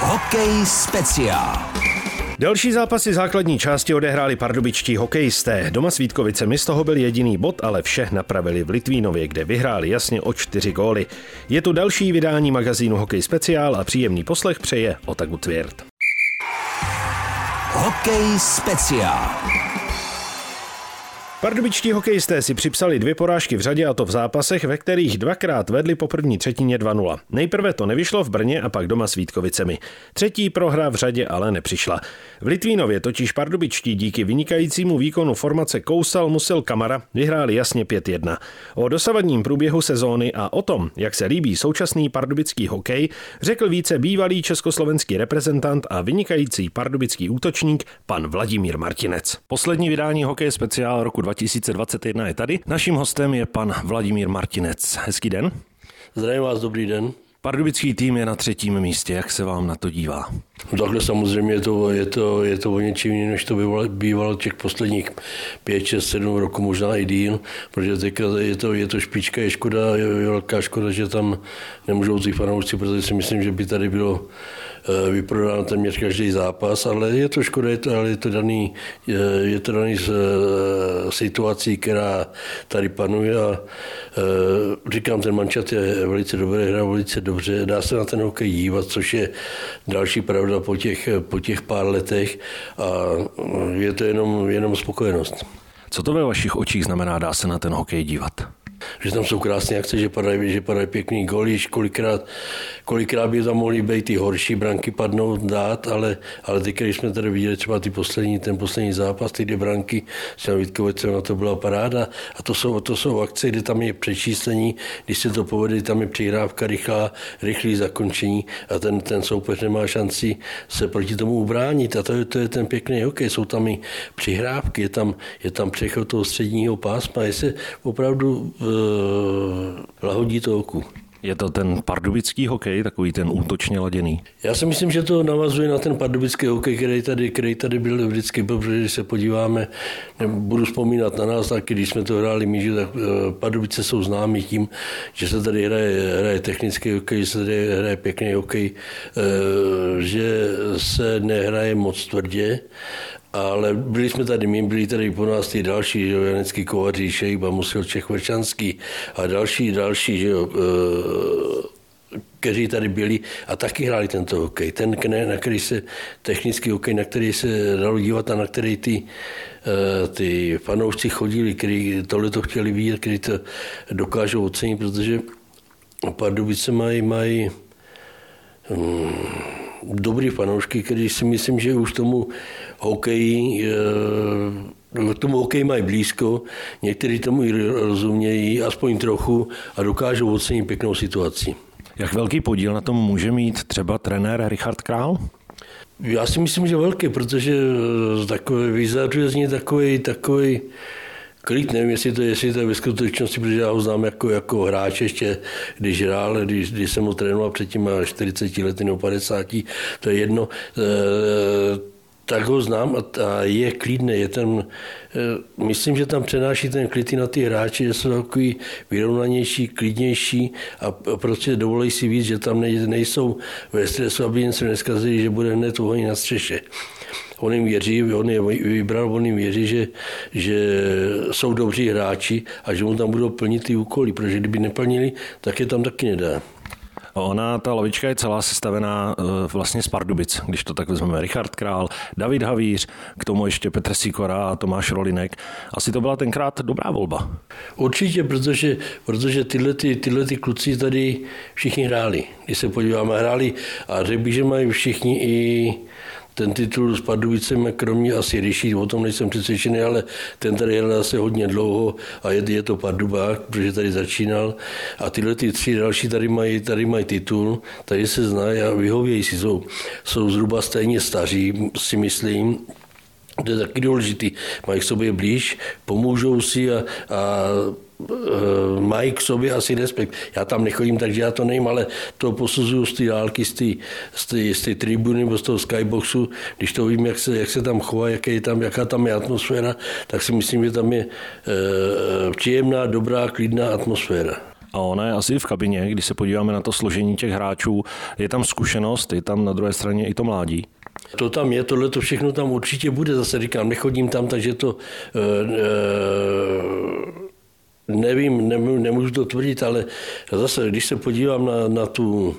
Hokej speciál. Další zápasy základní části odehráli pardubičtí hokejisté. Doma s Vítkovicemi z toho byl jediný bod, ale vše napravili v Litvínově, kde vyhráli jasně o čtyři góly. Je tu další vydání magazínu Hokej speciál a příjemný poslech přeje Otaku Tvěrt. Hokej speciál. Pardubičtí hokejisté si připsali dvě porážky v řadě a to v zápasech, ve kterých dvakrát vedli po první třetině 2-0. Nejprve to nevyšlo v Brně a pak doma s Vítkovicemi. Třetí prohra v řadě ale nepřišla. V Litvínově totiž pardubičtí díky vynikajícímu výkonu formace Kousal musel Kamara vyhráli jasně 5-1. O dosavadním průběhu sezóny a o tom, jak se líbí současný pardubický hokej, řekl více bývalý československý reprezentant a vynikající pardubický útočník pan Vladimír Martinec. Poslední vydání hokej speciál roku 2021 je tady. Naším hostem je pan Vladimír Martinec. Hezký den. Zdravím vás, dobrý den. Pardubický tým je na třetím místě. Jak se vám na to dívá? No takhle samozřejmě je to, je to, je to o něčím jiném, než to bývalo, bývalo těch posledních 5, 6, 7 roků, možná i díl, protože teďka je to, je to špička, je škoda, je velká škoda, že tam nemůžou ty fanoušci, protože si myslím, že by tady bylo eh, vyprodán téměř každý zápas, ale je to škoda, je to, ale je to daný, je, to daný z eh, situací, která tady panuje a e, říkám, ten mančat je velice dobré, hra velice dobře, dá se na ten hokej dívat, což je další pravda pravda po těch, po těch pár letech a je to jenom, jenom spokojenost. Co to ve vašich očích znamená, dá se na ten hokej dívat? Že tam jsou krásné akce, že padají, že padají pěkný golíš, kolikrát, kolikrát by tam mohly být ty horší branky padnout, dát, ale, ale teď, když jsme tady viděli třeba ty poslední, ten poslední zápas, ty dvě branky těmi Vítkovicem, no to byla paráda. A to jsou, to jsou akce, kdy tam je přečíslení, když se to povede, tam je přihrávka rychlá, rychlý zakončení a ten, ten soupeř nemá šanci se proti tomu ubránit. A to je, to je ten pěkný hokej, jsou tam i přihrávky, je tam, je tam přechod toho středního pásma, je se opravdu lahodí to oku. Je to ten pardubický hokej, takový ten útočně laděný? Já si myslím, že to navazuje na ten pardubický hokej, který tady, který tady byl vždycky, protože když se podíváme, budu vzpomínat na nás taky, když jsme to hráli my, že tak eh, Pardubice jsou známí tím, že se tady hraje, hraje technický hokej, že se tady hraje pěkný hokej, eh, že se nehraje moc tvrdě ale byli jsme tady, my byli tady po nás ty další, že jo, Janecký Kovaří, Šejba, Musil Čech Vrčanský a další, další, že jo, e, kteří tady byli a taky hráli tento hokej. Ten, na který se, technický hokej, na který se dalo dívat a na který ty, e, ty fanoušci chodili, kteří tohle to chtěli vidět, kteří to dokážou ocenit, protože Pardubice mají, mají hmm, dobrý fanoušky, kteří si myslím, že už tomu hokeji k tomu hokej mají blízko, někteří tomu i rozumějí, aspoň trochu, a dokážou ocenit pěknou situaci. Jak velký podíl na tom může mít třeba trenér Richard Král? Já si myslím, že velký, protože takový, vyzařuje z něj takový, takový klid, nevím, jestli to, jestli to je ve skutečnosti, protože já ho znám jako, jako hráč ještě, když hrál, když, když jsem ho trénoval předtím 40 lety nebo 50, to je jedno. E, tak ho znám a, je klidný. Je ten, e, myslím, že tam přenáší ten klid na ty hráče, že jsou takový vyrovnanější, klidnější a prostě dovolí si víc, že tam nejsou ve stresu, aby jen se neskazili, že bude hned na střeše. On jim věří, on je vybral, on jim věří, že, že jsou dobří hráči a že mu tam budou plnit ty úkoly, protože kdyby neplnili, tak je tam taky nedá. Ona, ta lavička je celá sestavená eh, vlastně z Pardubic, když to tak vezmeme. Richard Král, David Havíř, k tomu ještě Petr Sikora a Tomáš Rolinek. Asi to byla tenkrát dobrá volba. Určitě, protože, protože tyhle, ty, tyhle ty kluci tady všichni hráli. Když se podíváme, hráli a řekl bych, že mají všichni i ten titul s Pardubicem, kromě asi Ryší, o tom nejsem přesvědčený, ale ten tady jel zase hodně dlouho a je, je to Pardubák, protože tady začínal. A tyhle ty tři další tady mají, tady mají titul, tady se znají a vyhovějí si, jsou, jsou zhruba stejně staří, si myslím, to je taky důležitý. Mají k sobě blíž, pomůžou si a, a mají k sobě asi respekt. Já tam nechodím, takže já to nejím, ale to posuzuju z té dálky, z té, z té, z té tribuny nebo z toho skyboxu, když to vím, jak se, jak se tam chová, jaké je tam, jaká tam je atmosféra, tak si myslím, že tam je e, příjemná, dobrá, klidná atmosféra. A ona je asi v kabině, když se podíváme na to složení těch hráčů, je tam zkušenost, je tam na druhé straně i to mládí. To tam je, tohle to všechno tam určitě bude. Zase říkám, nechodím tam, takže to e, e, nevím, nemů, nemůžu to tvrdit, ale zase, když se podívám na, na tu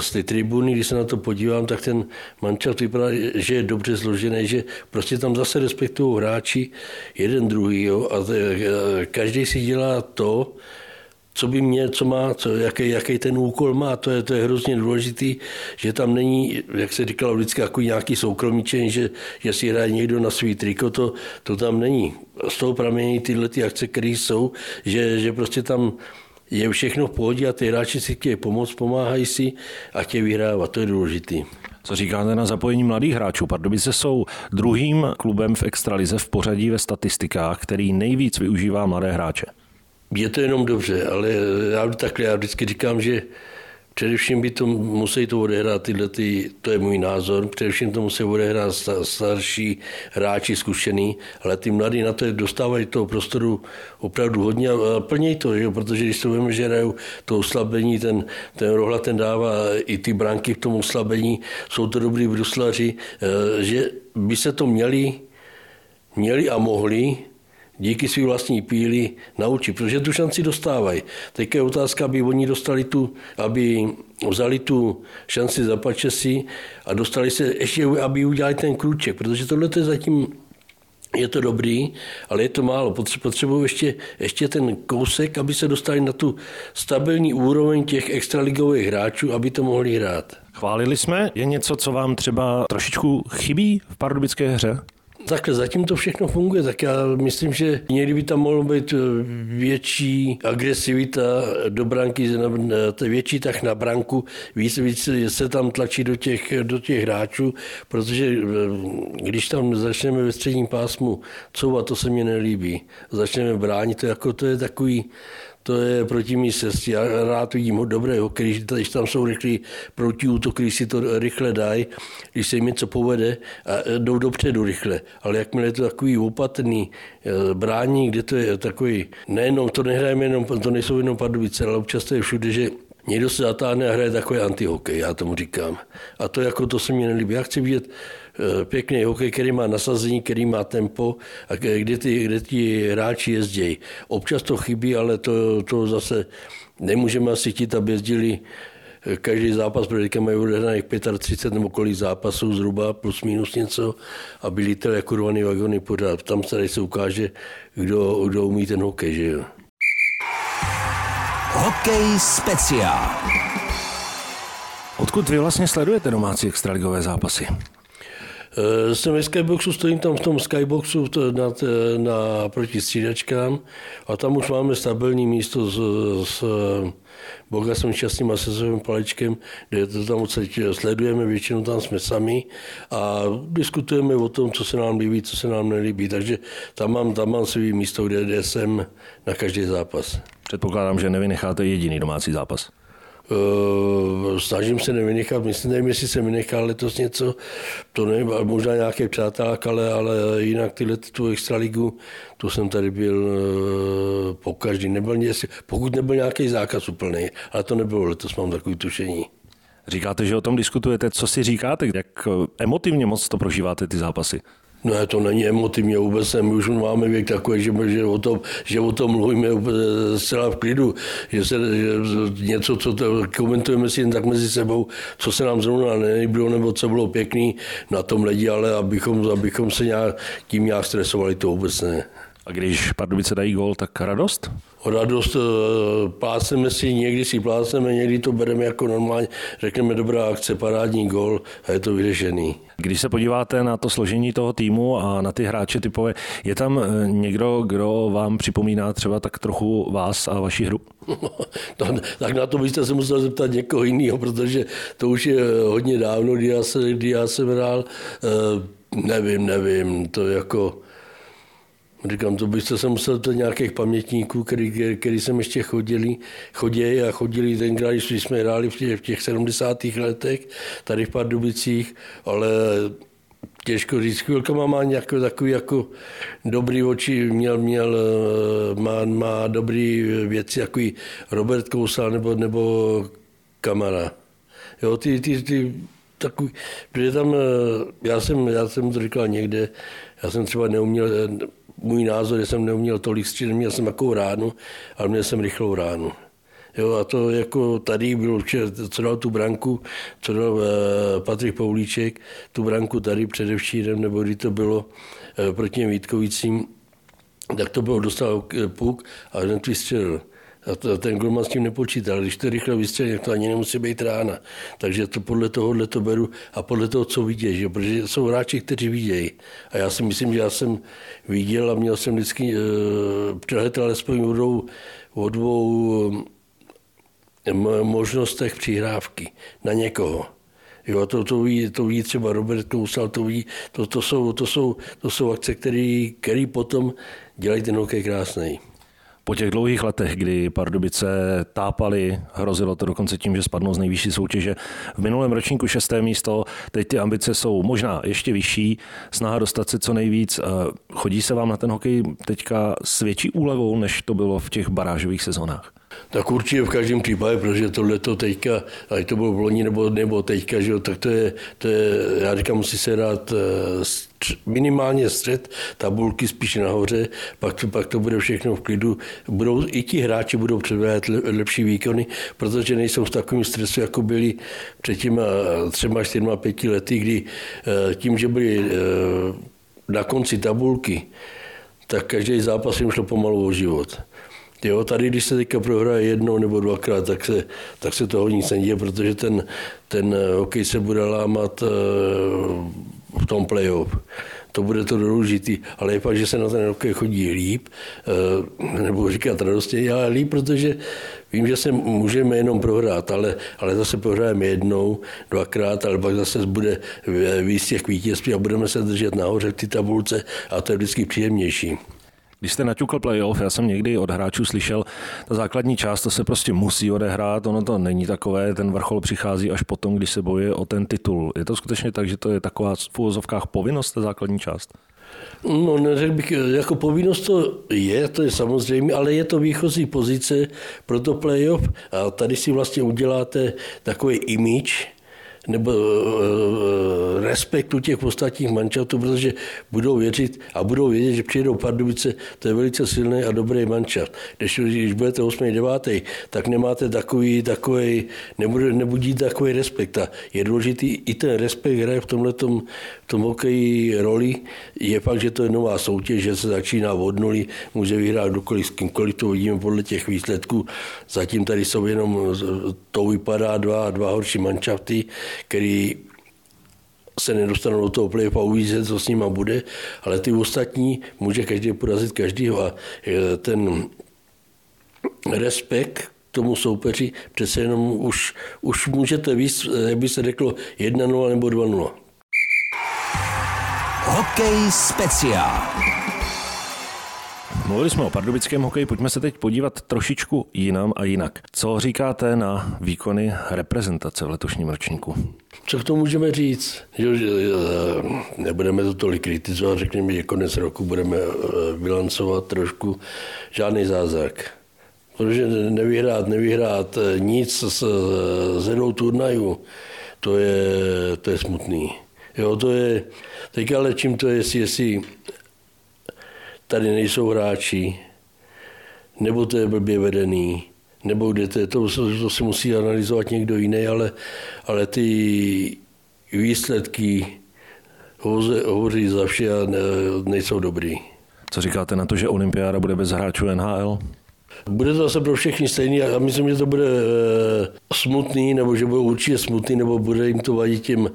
z té tribuny, když se na to podívám, tak ten mančat vypadá, že je dobře složený, že prostě tam zase respektují hráči jeden druhý jo, a každý si dělá to, co by mě, co má, co, jaký, jaký ten úkol má, to je, to je hrozně důležitý, že tam není, jak se říkalo vždycky, jako nějaký soukromíčen, že, že si hraje někdo na svý triko, to, to tam není. Z toho pramení tyhle ty akce, které jsou, že, že prostě tam je všechno v pohodě a ty hráči si chtějí pomoct, pomáhají si a chtějí vyhrávat, to je důležité. Co říkáte na zapojení mladých hráčů? Pardubice jsou druhým klubem v extralize v pořadí ve statistikách, který nejvíc využívá mladé hráče. Je to jenom dobře, ale já takhle já vždycky říkám, že Především by to musí to odehrát tyhle, ty, to je můj názor, především to musí odehrát starší hráči, zkušený, ale ty mladí na to dostávají toho prostoru opravdu hodně a plnějí to, že? protože když to víme, že hrajou to oslabení, ten, ten rohla ten dává i ty branky k tomu oslabení, jsou to dobrý bruslaři, eh, že by se to měli, měli a mohli díky svým vlastní píli naučit, protože tu šanci dostávají. Teď je otázka, aby oni dostali tu, aby vzali tu šanci za si a dostali se ještě, aby udělali ten kruček, protože tohle je zatím je to dobrý, ale je to málo. Potřebují ještě, ještě ten kousek, aby se dostali na tu stabilní úroveň těch extraligových hráčů, aby to mohli hrát. Chválili jsme, je něco, co vám třeba trošičku chybí v pardubické hře? Takhle zatím to všechno funguje, tak já myslím, že někdy by tam mohlo být eh, větší agresivita do branky, větší tak na branku, víc, víc se tam tlačí do těch, do těch hráčů, protože eh, když tam začneme ve středním pásmu couvat, to se mně nelíbí. Začneme bránit, to, jako, to je takový, to je proti mý sestě. Já rád vidím ho dobré hokej, když tam jsou rychlí protiútoky, když si to rychle dají, když se jim něco povede a jdou dopředu rychle. Ale jakmile je to takový opatrný eh, brání, kde to je takový, nejenom, to nehrajeme jenom, to nejsou jenom Pardubice, ale občas to je všude, že Někdo se zatáhne a hraje takový antihokej, já tomu říkám. A to jako to se mi nelíbí. Já chci vidět eh, pěkný hokej, který má nasazení, který má tempo a kde ty, kde ty hráči jezdí. Občas to chybí, ale to, to zase nemůžeme asi chtít, aby jezdili eh, každý zápas, protože mají odehraných 35 nebo kolik zápasů zhruba, plus minus něco a byli to jako rvaný vagony pořád. Tam se se ukáže, kdo, kdo umí ten hokej, že jo. Hokej speciál. Odkud vy vlastně sledujete domácí extraligové zápasy? Eh, jsem ve Skyboxu, stojím tam v tom Skyboxu na, na, proti střídačkám a tam už máme stabilní místo s, s Bogasem šťastným a sezovým palečkem, kde to tam odsaď sledujeme, většinou tam jsme sami a diskutujeme o tom, co se nám líbí, co se nám nelíbí. Takže tam mám, tam mám svý místo, kde, kde jsem na každý zápas. Předpokládám, že nevynecháte jediný domácí zápas. Uh, snažím se nevynechat, myslím, nevím, jestli jsem vynechal letos něco, to nevím, možná nějaký přátelák, ale, ale jinak tyhle tu extraligu, to jsem tady byl uh, po každý, nebyl, pokud nebyl nějaký zákaz úplný, ale to nebylo, letos mám takový tušení. Říkáte, že o tom diskutujete, co si říkáte, jak emotivně moc to prožíváte ty zápasy? Ne, to není emotivně vůbec, my už máme věk takový, že, že, o tom, že o tom mluvíme zcela v klidu, že se že něco, co to, komentujeme si jen tak mezi sebou, co se nám zrovna nelíbilo, nebo co bylo pěkný na tom lidi, ale abychom, abychom se nějak, tím nějak stresovali, to vůbec ne. A když Pardubice dají gol, tak radost? O radost eh, pláceme si, někdy si pláceme, někdy to bereme jako normálně, řekneme dobrá akce, parádní gol a je to vyřešený. Když se podíváte na to složení toho týmu a na ty hráče typové, je tam eh, někdo, kdo vám připomíná třeba tak trochu vás a vaši hru? no, tak na to byste se musel zeptat někoho jiného, protože to už je hodně dávno, kdy já, se, kdy já jsem hrál. Uh, nevím, nevím, to jako Říkám, to byste se musel to nějakých pamětníků, který, který jsem ještě chodili, chodili a chodili tenkrát, když jsme hráli v těch, v těch 70. letech, tady v Pardubicích, ale těžko říct, chvilkama má nějaký takový jako dobrý oči, měl, měl, má, má dobrý věci, jako Robert Kousal nebo, nebo Kamara. Jo, ty, ty, ty takový, protože tam, eh, já jsem, já jsem to říkal někde, já jsem třeba neuměl, eh, můj názor, že jsem neuměl tolik střílet, měl jsem takovou ránu, ale měl jsem rychlou ránu. Jo, a to jako tady byl, co dal tu branku, co dal eh, Patrik Poulíček, tu branku tady předevčírem, nebo kdy to bylo proti těm Vítkovicím, tak to bylo, dostal puk a ten vystřelil. A to, ten golman s tím nepočítal. Když to rychle vystřelí, to ani nemusí být rána. Takže to podle tohohle to beru a podle toho, co vidějí, že? protože jsou hráči, kteří vidějí. A já si myslím, že já jsem viděl a měl jsem vždycky e, přehled alespoň o dvou, o dvou e, možnostech přihrávky na někoho. Jo, to, to, ví, to ví třeba Robert Kousal, to ví, to, to, jsou, to, jsou, to jsou akce, které potom dělají ten hokej krásný. Po těch dlouhých letech, kdy Pardubice tápali, hrozilo to dokonce tím, že spadnou z nejvyšší soutěže. V minulém ročníku šesté místo, teď ty ambice jsou možná ještě vyšší, snaha dostat se co nejvíc. Chodí se vám na ten hokej teďka s větší úlevou, než to bylo v těch barážových sezónách? Tak určitě v každém případě, protože tohle to teďka, ať to bylo v loni nebo, nebo teďka, že jo, tak to je, to je, já říkám, musí se dát eh, minimálně střed tabulky spíš nahoře, pak to, pak to bude všechno v klidu. Budou, I ti hráči budou předvádět lepší výkony, protože nejsou v takovém stresu, jako byli před těma třema, čtyřma, pěti lety, kdy eh, tím, že byli eh, na konci tabulky, tak každý zápas jim šlo pomalu o život. Jo, tady, když se teďka prohraje jednou nebo dvakrát, tak se, tak se toho nic neděje, protože ten, ten eh, hokej se bude lámat v tom playoff. To bude to důležitý, ale je pak, že se na ten hokej chodí líp, eh, nebo říkat radostně, ale líp, protože vím, že se můžeme jenom prohrát, ale, ale zase prohrajeme jednou, dvakrát, ale pak zase bude víc těch vítězství a budeme se držet nahoře v ty tabulce a to je vždycky příjemnější. Když jste naťukl playoff, já jsem někdy od hráčů slyšel, ta základní část to se prostě musí odehrát, ono to není takové, ten vrchol přichází až potom, když se bojuje o ten titul. Je to skutečně tak, že to je taková v úvozovkách povinnost, ta základní část? No, neřekl bych, jako povinnost to je, to je samozřejmě, ale je to výchozí pozice pro to playoff a tady si vlastně uděláte takový image, nebo uh, respektu těch ostatních mančatů, protože budou věřit a budou vědět, že přijedou Pardubice, to je velice silný a dobrý mančat. Když, když budete 8. 9. tak nemáte takový, takový, nebude, nebudí takový respekt. A je důležitý i ten respekt hraje v tomhle tom hokeji roli. Je fakt, že to je nová soutěž, že se začíná od nuly, může vyhrát kdokoliv s kýmkoliv, to vidíme podle těch výsledků. Zatím tady jsou jenom, to vypadá dva, dva horší manšafty, který se nedostanou do toho play a uvidíte, co s nima bude, ale ty ostatní může každý porazit každýho a e, ten respekt tomu soupeři přece jenom už, už můžete víc, jak by se řeklo, 1-0 nebo 2-0. Hokej speciál. Mluvili jsme o pardubickém hokeji, pojďme se teď podívat trošičku jinam a jinak. Co říkáte na výkony reprezentace v letošním ročníku? Co k tomu můžeme říct? Že nebudeme to tolik kritizovat, řekněme, že konec roku budeme eh, bilancovat trošku. Žádný zázrak. Protože nevyhrát, nevyhrát eh, nic s, jednou turnaju, to je, to je smutný. Jo, to je, teď ale čím to je, jestli, jestli tady nejsou hráči, nebo to je blbě vedený, nebo kde to, to, to si musí analyzovat někdo jiný, ale, ale ty výsledky hovoří za vše a ne, nejsou dobrý. Co říkáte na to, že olympiáda bude bez hráčů NHL? Bude to zase pro všechny stejný a myslím, že to bude eh, smutný, nebo že bude určitě smutný, nebo bude jim to vadit těm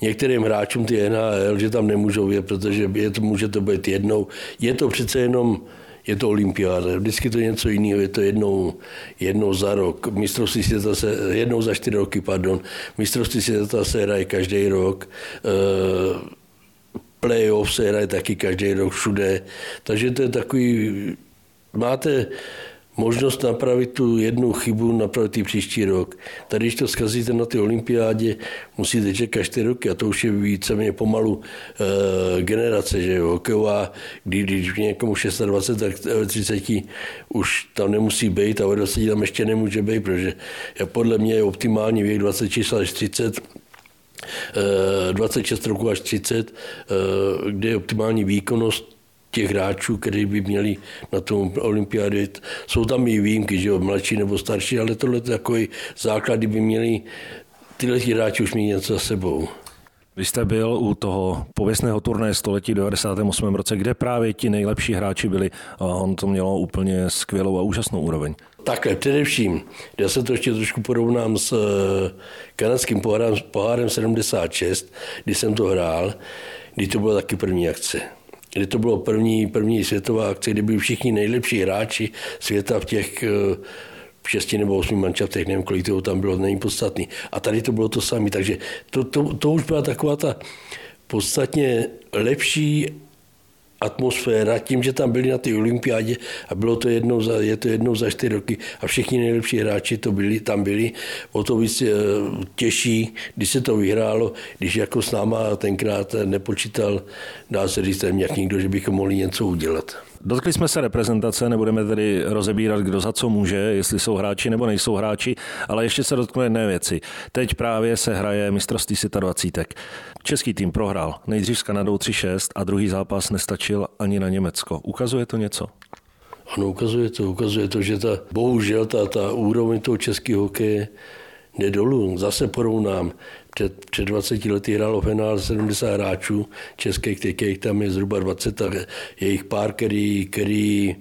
některým hráčům ty NHL, že tam nemůžou je, protože je to, může to být jednou. Je to přece jenom je to olympiáda, vždycky to je něco jiného, je to jednou, jednou za rok. Mistrovství světa se, jednou za čtyři roky, pardon. Mistrovství světa se hraje každý rok. Uh, playoff se hraje taky každý rok všude. Takže to je takový, máte, možnost napravit tu jednu chybu, napravit i příští rok. Tady, když to zkazíte na ty olympiádě, musíte čekat čtyři roky a to už je víceméně pomalu e, generace, že jo, hokejová, kdy, když někomu 26, tak ve 30 už tam nemusí být a ve 20 tam ještě nemůže být, protože podle mě je optimální věk 26 až 30, 26 roku až 30, eh, kde je optimální výkonnost těch hráčů, kteří by měli na tom olympiádě. Jsou tam i výjimky, že jo, mladší nebo starší, ale tohle je takový základ, by měli tyhle hráči už mít něco za sebou. Vy jste byl u toho pověstného turné století v 98. roce, kde právě ti nejlepší hráči byli a on to mělo úplně skvělou a úžasnou úroveň. Takhle, především, já se to ještě trošku porovnám s eh, kanadským pohárem, pohárem 76, kdy jsem to hrál, kdy to byla taky první akce kdy to bylo první, první světová akce, kdy byli všichni nejlepší hráči světa v těch eh, v šesti nebo osmi mančaftech, nevím, kolik toho tam bylo, není podstatný. A tady to bylo to samé, takže to, to, to už byla taková ta podstatně lepší atmosféra, tím, že tam byli na té olympiádě a bylo to jednou za, je to jednou za čtyři roky a všichni nejlepší hráči to byli, tam byli, o to víc eh, těžší, když se to vyhrálo, když jako s náma tenkrát nepočítal, dá se říct, jak nikdo, že bychom mohli něco udělat. Dotkli jsme se reprezentace, nebudeme tedy rozebírat, kdo za co může, jestli jsou hráči nebo nejsou hráči, ale ještě se dotknu jedné věci. Teď právě se hraje mistrovství světa 20. Český tým prohrál nejdřív s Kanadou 3-6 a druhý zápas nestačil ani na Německo. Ukazuje to něco? Ano, ukazuje to, ukazuje to, že ta, bohužel ta, ta úroveň toho českého hokeje jde dolů. Zase porovnám. Před, před 20 lety hrálo finále 70 hráčů českých, těch tam je zhruba 20 a je jich pár, který, který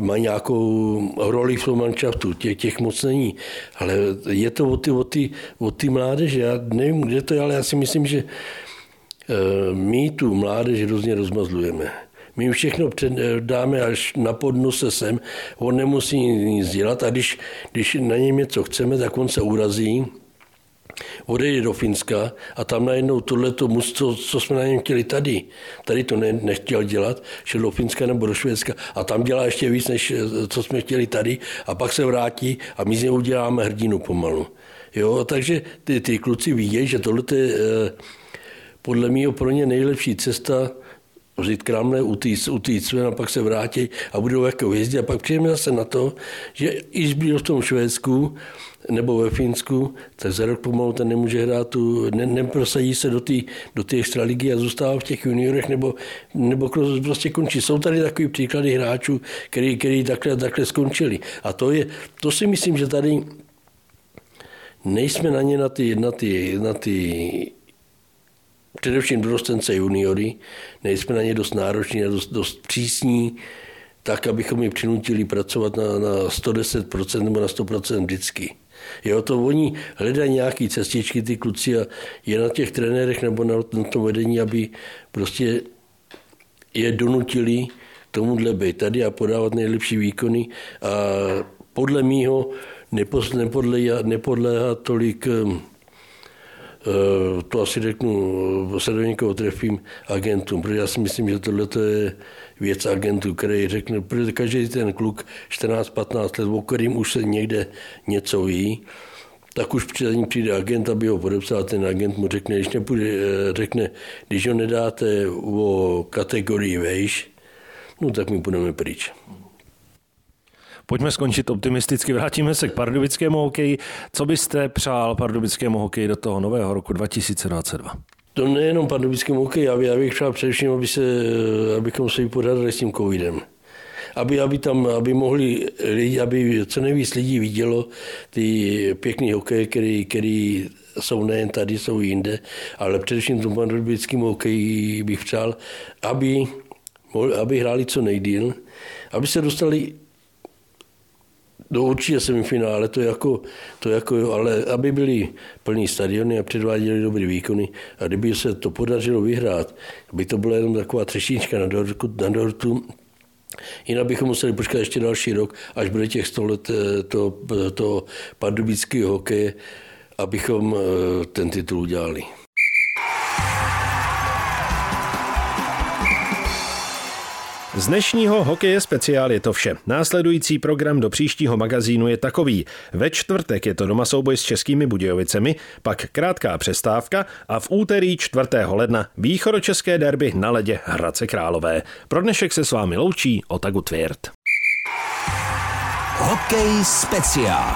mají nějakou roli v tom manšaftu, těch, těch moc není. Ale je to o ty, o ty, o ty mládeže, já nevím, kde to je, ale já si myslím, že eh, my tu mládež hrozně rozmazlujeme. My všechno před, eh, dáme až na podnose sem, on nemusí nic dělat a když, když na něm něco chceme, tak on se urazí, odejde do Finska a tam najednou tohleto mužstvo, co jsme na něm chtěli tady, tady to ne, nechtěl dělat, šel do Finska nebo do Švédska a tam dělá ještě víc, než eh, co jsme chtěli tady a pak se vrátí a my z něj uděláme hrdinu pomalu. Jo, takže ty, ty kluci ví, že tohle je eh, podle mě pro ně nejlepší cesta vzít kramle, utíct, utíct ven a pak se vrátit a budou jako jezdit a pak přijeme zase na to, že i byl v tom Švédsku nebo ve Finsku, tak za rok pomalu ten nemůže hrát tu, ne, neprosadí se do té do extraligy a zůstává v těch juniorech nebo, nebo prostě končí. Jsou tady takový příklady hráčů, který, který takhle, takhle skončili. A to, je, to si myslím, že tady nejsme na ně na ty, na ty, na ty především dorostence juniory, nejsme na ně dost nároční a dost, dost přísní, tak, abychom je přinutili pracovat na, na 110% nebo na 100% vždycky. Jo, to oni hledají nějaké cestičky, ty kluci a je na těch trenérech nebo na, na tom vedení, aby prostě je donutili tomuhle být tady a podávat nejlepší výkony a podle mýho nepodléhá, nepodléhá tolik Eh, to asi řeknu, se do někoho trefím agentům, protože já si myslím, že tohle je věc agentů, který řekne, protože každý ten kluk 14-15 let, o kterým už se někde něco ví, tak už před ním přijde agent, aby ho podepsal, ten agent mu řekne, když, nepůjde, eh, řekne, když ho nedáte o kategorii vejš, no tak my půjdeme pryč. Pojďme skončit optimisticky, vrátíme se k pardubickému hokeji. Co byste přál pardubickému hokeji do toho nového roku 2022? To nejenom pardubickému hokeji, já bych přál především, aby se, abychom se vypořádali s tím covidem aby, aby tam, aby mohli lidi, aby co nejvíc lidí vidělo ty pěkný hokeje, který, který jsou nejen tady, jsou jinde, ale především tomu pardubickému hokeji bych přál, aby, aby hráli co nejdíl, aby se dostali do určitě semifinále, to jako, to jako jo, ale aby byly plný stadiony a předváděli dobrý výkony a kdyby se to podařilo vyhrát, aby to byla jenom taková třešínčka na dortu, na dortu Jinak bychom museli počkat ještě další rok, až bude těch 100 let eh, to, to pardubického hokeje, abychom eh, ten titul udělali. Z dnešního hokeje speciál je to vše. Následující program do příštího magazínu je takový. Ve čtvrtek je to doma souboj s českými Budějovicemi, pak krátká přestávka a v úterý 4. ledna východočeské derby na ledě Hradce Králové. Pro dnešek se s vámi loučí Otagu Tvěrt. Hokej speciál.